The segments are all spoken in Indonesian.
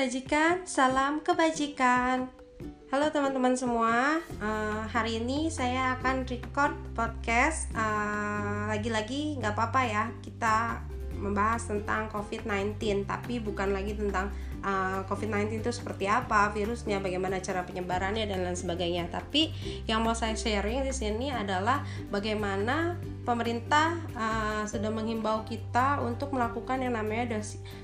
disajikan salam kebajikan. Halo teman-teman semua, uh, hari ini saya akan record podcast. Uh, lagi-lagi nggak apa-apa ya, kita membahas tentang COVID-19, tapi bukan lagi tentang uh, COVID-19 itu seperti apa, virusnya, bagaimana cara penyebarannya dan lain sebagainya. Tapi yang mau saya sharing di sini adalah bagaimana pemerintah uh, sudah menghimbau kita untuk melakukan yang namanya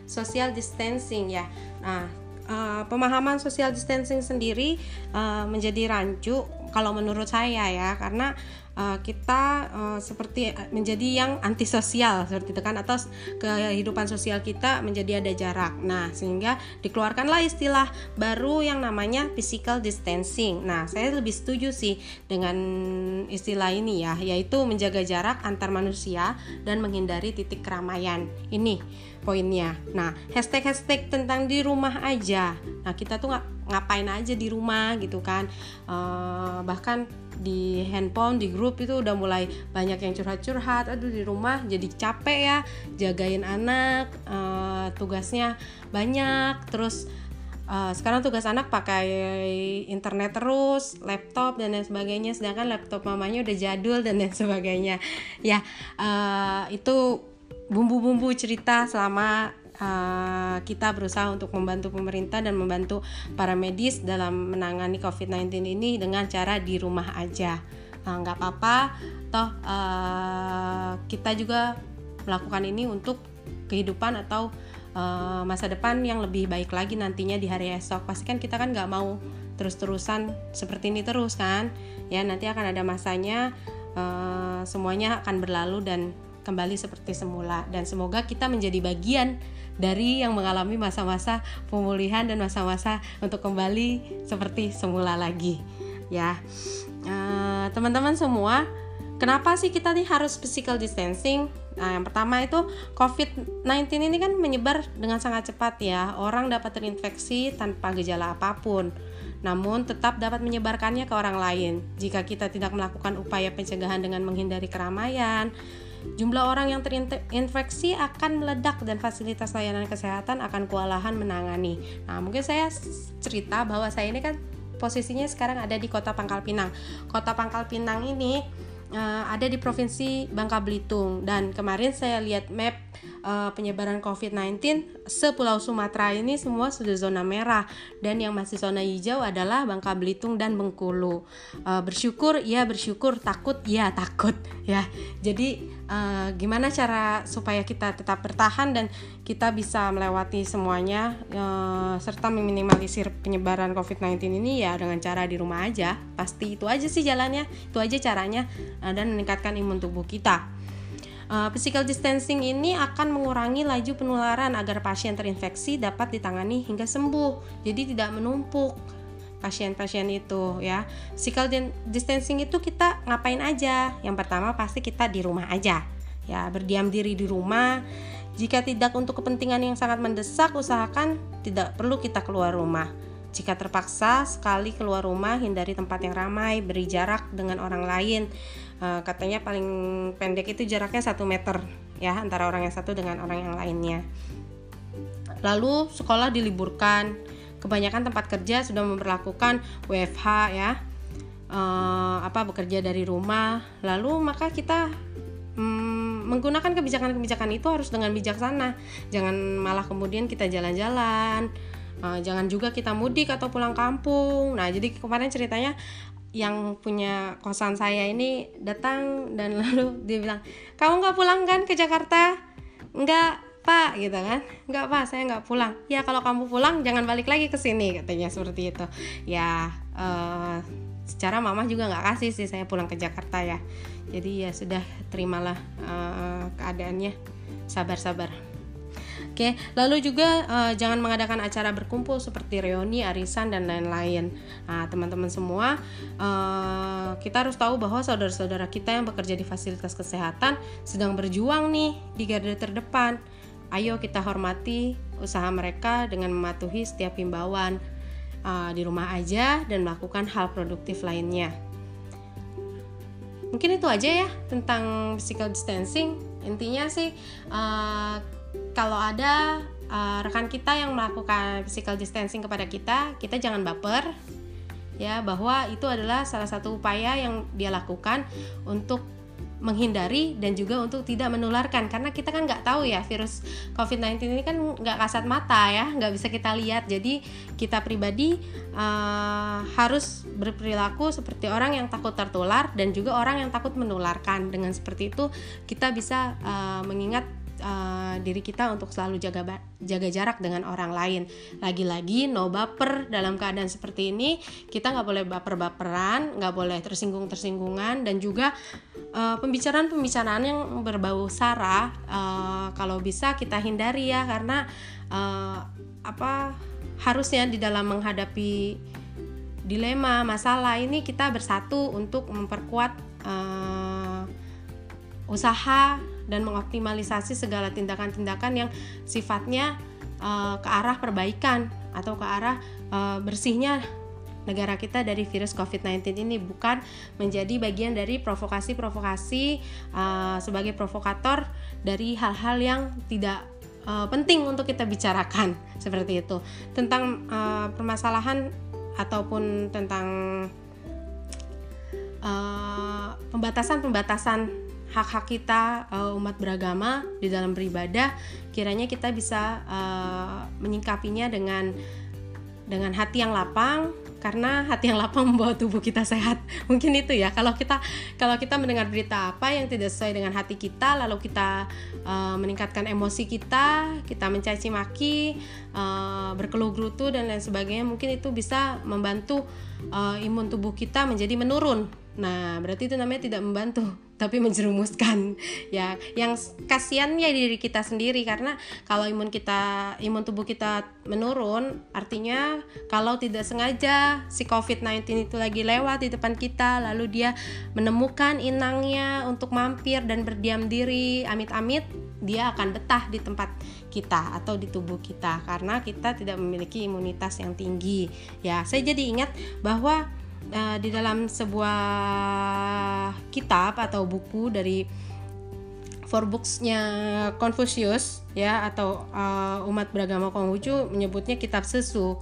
social distancing ya. Nah, uh, pemahaman social distancing sendiri uh, menjadi rancu kalau menurut saya ya karena uh, kita uh, seperti menjadi yang antisosial seperti itu kan atau kehidupan sosial kita menjadi ada jarak. Nah, sehingga dikeluarkanlah istilah baru yang namanya physical distancing. Nah, saya lebih setuju sih dengan istilah ini ya, yaitu menjaga jarak antar manusia dan menghindari titik keramaian. Ini poinnya. Nah, hashtag-hashtag tentang di rumah aja. Nah, kita tuh ngapain aja di rumah gitu kan. Uh, bahkan di handphone di grup itu udah mulai banyak yang curhat-curhat aduh di rumah jadi capek ya jagain anak uh, tugasnya banyak. Terus uh, sekarang tugas anak pakai internet terus laptop dan lain sebagainya sedangkan laptop mamanya udah jadul dan lain sebagainya. Ya uh, itu bumbu-bumbu cerita selama uh, kita berusaha untuk membantu pemerintah dan membantu para medis dalam menangani COVID-19 ini dengan cara di rumah aja. Uh, nggak apa-apa, toh uh, kita juga melakukan ini untuk kehidupan atau uh, masa depan yang lebih baik lagi nantinya di hari esok. Pasti kan kita kan nggak mau terus-terusan seperti ini terus kan? Ya nanti akan ada masanya uh, semuanya akan berlalu dan kembali seperti semula dan semoga kita menjadi bagian dari yang mengalami masa-masa pemulihan dan masa-masa untuk kembali seperti semula lagi ya teman teman-teman semua kenapa sih kita nih harus physical distancing Nah, yang pertama itu COVID-19 ini kan menyebar dengan sangat cepat ya. Orang dapat terinfeksi tanpa gejala apa pun. Namun tetap dapat menyebarkannya ke orang lain. Jika kita tidak melakukan upaya pencegahan dengan menghindari keramaian, Jumlah orang yang terinfeksi akan meledak dan fasilitas layanan kesehatan akan kewalahan menangani. Nah, mungkin saya cerita bahwa saya ini kan posisinya sekarang ada di Kota Pangkal Pinang. Kota Pangkal Pinang ini uh, ada di Provinsi Bangka Belitung dan kemarin saya lihat map uh, penyebaran COVID-19 sepulau Sumatera ini semua sudah zona merah dan yang masih zona hijau adalah Bangka Belitung dan Bengkulu. Uh, bersyukur ya bersyukur, takut ya takut ya. Jadi uh, gimana cara supaya kita tetap bertahan dan kita bisa melewati semuanya uh, serta meminimalisir penyebaran COVID-19 ini ya dengan cara di rumah aja. Pasti itu aja sih jalannya, itu aja caranya uh, dan meningkatkan imun tubuh kita. Uh, physical distancing ini akan mengurangi laju penularan agar pasien terinfeksi dapat ditangani hingga sembuh. Jadi tidak menumpuk pasien-pasien itu ya. Physical distancing itu kita ngapain aja? Yang pertama pasti kita di rumah aja. Ya, berdiam diri di rumah. Jika tidak untuk kepentingan yang sangat mendesak, usahakan tidak perlu kita keluar rumah. Jika terpaksa sekali keluar rumah, hindari tempat yang ramai, beri jarak dengan orang lain. Uh, katanya paling pendek itu jaraknya satu meter ya antara orang yang satu dengan orang yang lainnya. Lalu sekolah diliburkan. Kebanyakan tempat kerja sudah memperlakukan WFH ya. Uh, apa bekerja dari rumah. Lalu maka kita um, menggunakan kebijakan-kebijakan itu harus dengan bijaksana. Jangan malah kemudian kita jalan-jalan uh, jangan juga kita mudik atau pulang kampung. Nah jadi kemarin ceritanya yang punya kosan saya ini datang dan lalu dia bilang kamu nggak pulang kan ke Jakarta? Nggak pak gitu kan. Nggak pak saya nggak pulang. Ya kalau kamu pulang jangan balik lagi ke sini katanya seperti itu. Ya uh, secara mama juga nggak kasih sih saya pulang ke Jakarta ya. Jadi ya sudah terimalah uh, keadaannya. Sabar-sabar Oke, lalu juga uh, jangan mengadakan acara berkumpul seperti reuni, arisan dan lain-lain. Nah, teman-teman semua, uh, kita harus tahu bahwa saudara-saudara kita yang bekerja di fasilitas kesehatan sedang berjuang nih di garda terdepan. Ayo kita hormati usaha mereka dengan mematuhi setiap himbauan uh, di rumah aja dan melakukan hal produktif lainnya. Mungkin itu aja ya tentang physical distancing. Intinya sih uh, kalau ada uh, rekan kita yang melakukan physical distancing kepada kita, kita jangan baper ya bahwa itu adalah salah satu upaya yang dia lakukan untuk menghindari dan juga untuk tidak menularkan. Karena kita kan nggak tahu ya virus COVID-19 ini kan nggak kasat mata ya nggak bisa kita lihat. Jadi kita pribadi uh, harus berperilaku seperti orang yang takut tertular dan juga orang yang takut menularkan. Dengan seperti itu kita bisa uh, mengingat uh, diri kita untuk selalu jaga jaga jarak dengan orang lain. Lagi-lagi no baper dalam keadaan seperti ini kita nggak boleh baper-baperan, nggak boleh tersinggung-tersinggungan dan juga uh, pembicaraan-pembicaraan yang berbau sara uh, kalau bisa kita hindari ya karena uh, apa harusnya di dalam menghadapi dilema masalah ini kita bersatu untuk memperkuat uh, usaha dan mengoptimalisasi segala tindakan-tindakan yang sifatnya uh, ke arah perbaikan atau ke arah uh, bersihnya negara kita dari virus COVID-19 ini bukan menjadi bagian dari provokasi-provokasi uh, sebagai provokator dari hal-hal yang tidak uh, penting untuk kita bicarakan seperti itu. Tentang uh, permasalahan ataupun tentang pembatasan-pembatasan uh, hak-hak kita uh, umat beragama di dalam beribadah kiranya kita bisa uh, menyingkapinya dengan dengan hati yang lapang karena hati yang lapang membawa tubuh kita sehat. Mungkin itu ya. Kalau kita kalau kita mendengar berita apa yang tidak sesuai dengan hati kita lalu kita uh, meningkatkan emosi kita kita mencaci maki uh, berkeluh gerutu dan lain sebagainya mungkin itu bisa membantu uh, imun tubuh kita menjadi menurun. Nah berarti itu namanya tidak membantu tapi menjerumuskan ya. Yang kasihannya diri kita sendiri karena kalau imun kita imun tubuh kita menurun artinya kalau tidak sengaja si COVID-19 itu lagi lewat di depan kita lalu dia menemukan inangnya untuk mampir dan berdiam diri amit-amit dia akan betah di tempat kita atau di tubuh kita karena kita tidak memiliki imunitas yang tinggi. Ya saya jadi ingat bahwa uh, di dalam sebuah kitab atau buku dari four booksnya Confucius ya atau uh, umat beragama Konghucu menyebutnya kitab sesu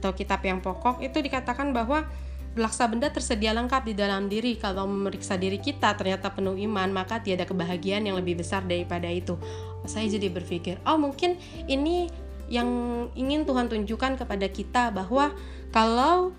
atau kitab yang pokok itu dikatakan bahwa belaksa benda tersedia lengkap di dalam diri. Kalau memeriksa diri kita ternyata penuh iman maka tiada kebahagiaan yang lebih besar daripada itu. Saya jadi berpikir oh mungkin ini yang ingin Tuhan tunjukkan kepada kita bahwa kalau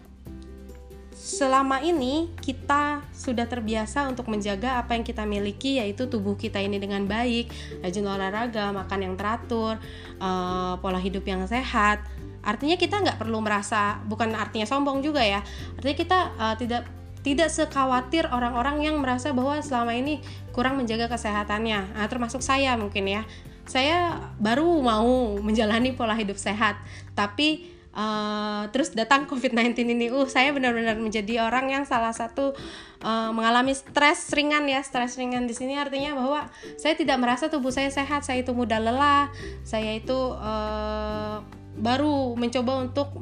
selama ini kita sudah terbiasa untuk menjaga apa yang kita miliki yaitu tubuh kita ini dengan baik, rajin olahraga, makan yang teratur, uh, pola hidup yang sehat. Artinya kita nggak perlu merasa bukan artinya sombong juga ya. Artinya kita uh, tidak tidak sekhawatir orang-orang yang merasa bahwa selama ini kurang menjaga kesehatannya. Nah, termasuk saya mungkin ya. Saya baru mau menjalani pola hidup sehat, tapi Uh, terus datang COVID-19 ini, uh saya benar-benar menjadi orang yang salah satu uh, mengalami stres ringan ya, stres ringan di sini. Artinya bahwa saya tidak merasa tubuh saya sehat, saya itu mudah lelah, saya itu uh, baru mencoba untuk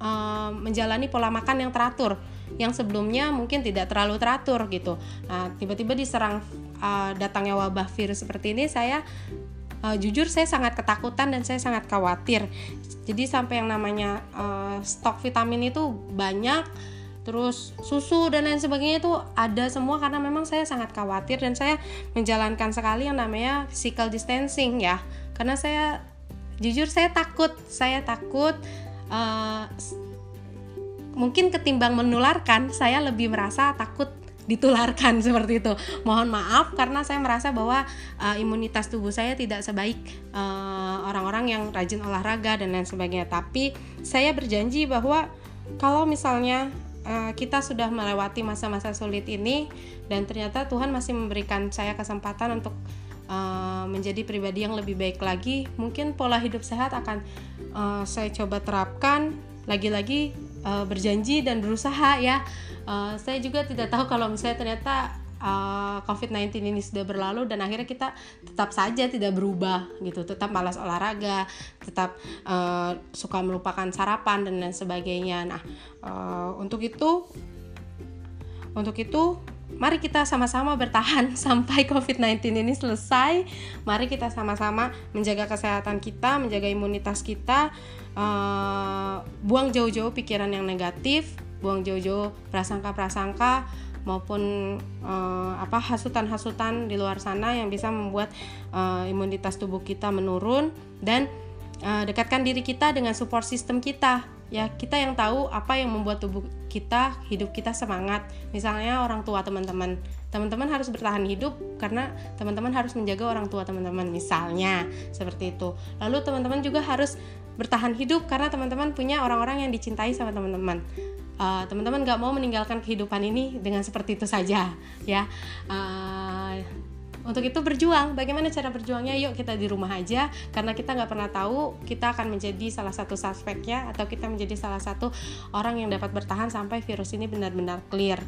uh, menjalani pola makan yang teratur, yang sebelumnya mungkin tidak terlalu teratur gitu. Nah tiba-tiba diserang uh, datangnya wabah virus seperti ini, saya uh, jujur saya sangat ketakutan dan saya sangat khawatir. Jadi sampai yang namanya uh, stok vitamin itu banyak terus susu dan lain sebagainya itu ada semua karena memang saya sangat khawatir dan saya menjalankan sekali yang namanya physical distancing ya. Karena saya jujur saya takut saya takut uh, mungkin ketimbang menularkan saya lebih merasa takut ditularkan seperti itu. Mohon maaf karena saya merasa bahwa uh, imunitas tubuh saya tidak sebaik uh, orang-orang uh, yang rajin olahraga dan lain sebagainya. Tapi saya berjanji bahwa kalau misalnya uh, kita sudah melewati masa-masa sulit ini dan ternyata Tuhan masih memberikan saya kesempatan untuk uh, menjadi pribadi yang lebih baik lagi, mungkin pola hidup sehat akan uh, saya coba terapkan lagi-lagi uh, berjanji dan berusaha ya uh, saya juga tidak tahu kalau misalnya ternyata uh, eh, COVID-19 ini sudah berlalu dan akhirnya kita tetap saja tidak berubah gitu, tetap malas olahraga, tetap uh, suka melupakan sarapan dan lain sebagainya. Nah, uh, untuk itu, untuk itu mari kita sama-sama bertahan sampai COVID-19 ini selesai. Mari kita sama-sama menjaga kesehatan kita, menjaga imunitas kita, uh, buang jauh-jauh pikiran yang negatif, buang jauh-jauh prasangka-prasangka maupun uh, apa hasutan-hasutan di luar sana yang bisa membuat uh, imunitas tubuh kita menurun dan uh, dekatkan diri kita dengan support system kita. Ya kita yang tahu apa yang membuat tubuh kita hidup kita semangat. Misalnya orang tua teman-teman. Teman-teman harus bertahan hidup karena teman-teman harus menjaga orang tua teman-teman misalnya. Seperti itu. Lalu teman-teman juga harus bertahan hidup karena teman-teman punya orang-orang yang dicintai sama teman-teman. Uh, teman-teman nggak mau meninggalkan kehidupan ini dengan seperti itu saja ya. Uh, untuk itu berjuang. Bagaimana cara berjuangnya? Yuk kita di rumah aja. Karena kita nggak pernah tahu kita akan menjadi salah satu suspeknya atau kita menjadi salah satu orang yang dapat bertahan sampai virus ini benar-benar clear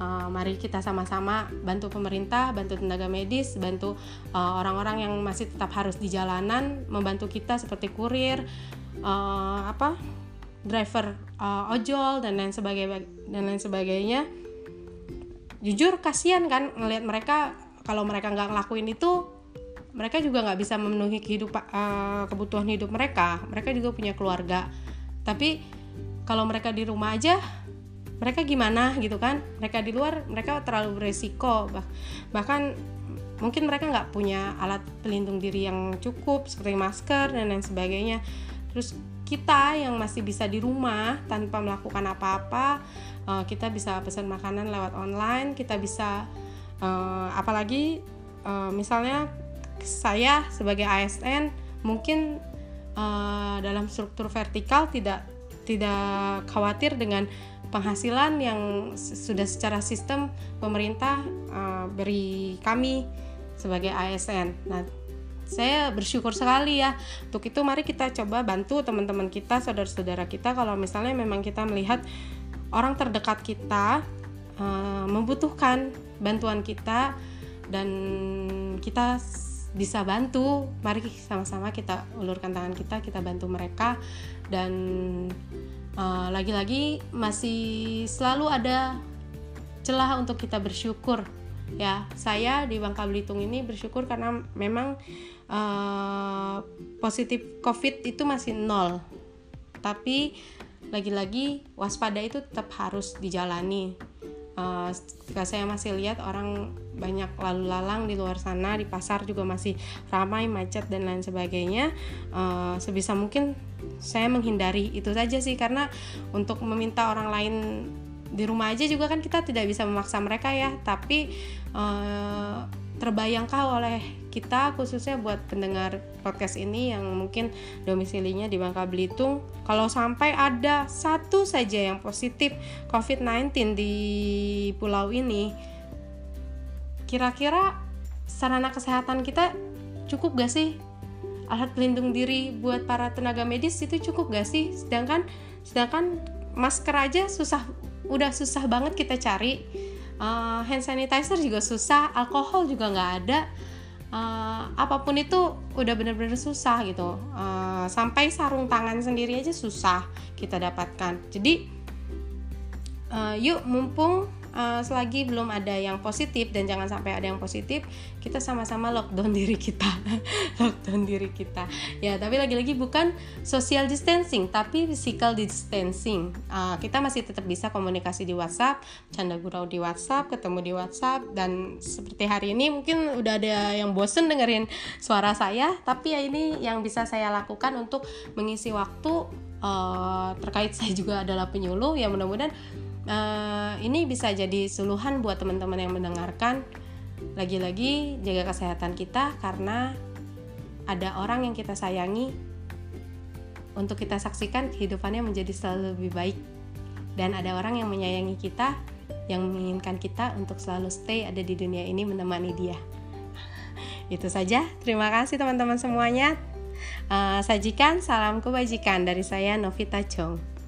Uh, mari kita sama-sama bantu pemerintah, bantu tenaga medis, bantu orang-orang uh, yang masih tetap harus di jalanan, membantu kita seperti kurir, uh, apa driver uh, ojol dan lain sebagainya dan lain sebagainya. Jujur kasihan kan ngelihat mereka kalau mereka nggak ngelakuin itu mereka juga nggak bisa memenuhi kehidupan uh, kebutuhan hidup mereka. Mereka juga punya keluarga. Tapi kalau mereka di rumah aja mereka gimana gitu kan? Mereka di luar mereka terlalu beresiko bah bahkan mungkin mereka nggak punya alat pelindung diri yang cukup seperti masker dan lain sebagainya. Terus kita yang masih bisa di rumah tanpa melakukan apa-apa uh, kita bisa pesan makanan lewat online kita bisa uh, apalagi uh, misalnya saya sebagai ASN mungkin dalam struktur vertikal tidak tidak khawatir dengan penghasilan yang sudah secara sistem pemerintah uh, beri kami sebagai ASN. Nah, saya bersyukur sekali ya. Untuk itu mari kita coba bantu teman-teman kita saudara-saudara kita. Kalau misalnya memang kita melihat orang terdekat kita uh, membutuhkan bantuan kita dan kita bisa bantu mari sama-sama kita ulurkan tangan kita kita bantu mereka. Dan eh, lagi-lagi uh, masih selalu ada celah untuk kita bersyukur. Ya saya di Bangka Belitung ini bersyukur karena memang uh, positif COVID itu masih nol. Tapi lagi-lagi waspada itu tetap harus dijalani uh, saya masih lihat orang banyak lalu lalang di luar sana di pasar juga masih ramai macet dan lain sebagainya uh, sebisa mungkin saya menghindari itu saja sih. Karena untuk meminta orang lain di rumah aja juga kan kita tidak bisa memaksa mereka ya. Tapi uh, terbayangkah oleh kita khususnya buat pendengar podcast ini yang mungkin domisilinya di Bangka Belitung kalau sampai ada satu saja yang positif COVID-19 di pulau ini kira-kira sarana kesehatan kita cukup gak sih? Alat pelindung diri buat para tenaga medis itu cukup gak sih? Sedangkan sedangkan masker aja susah udah susah banget kita cari. Uh, hand sanitizer juga susah alkohol juga nggak ada uh, apa pun itu udah bener-bener susah gitu. Uh, sampai sarung tangan sendiri aja susah kita dapatkan. Jadi uh, yuk mumpung uh, selagi belum ada yang positif dan jangan sampai ada yang positif kita sama-sama lockdown diri kita. Lockdown diri kita. Ya tapi lagi-lagi bukan social distancing tapi physical distancing. Uh, kita masih tetap bisa komunikasi di WhatsApp canda gurau di WhatsApp ketemu di WhatsApp dan seperti hari ini mungkin udah ada yang bosen dengerin suara saya tapi ya ini yang bisa saya lakukan untuk mengisi waktu. Uh, terkait saya juga adalah penyuluh ya mudah-mudahan uh, ini bisa jadi suluhan buat teman-teman yang mendengarkan. Lagi-lagi jaga kesehatan kita karena ada orang yang kita sayangi. Untuk kita saksikan kehidupannya menjadi selalu lebih baik. Dan ada orang yang menyayangi kita yang menginginkan kita untuk selalu stay ada di dunia ini menemani dia. Itu saja. Terima kasih teman-teman semuanya. Uh, sajikan salam kebajikan dari saya Novita Chong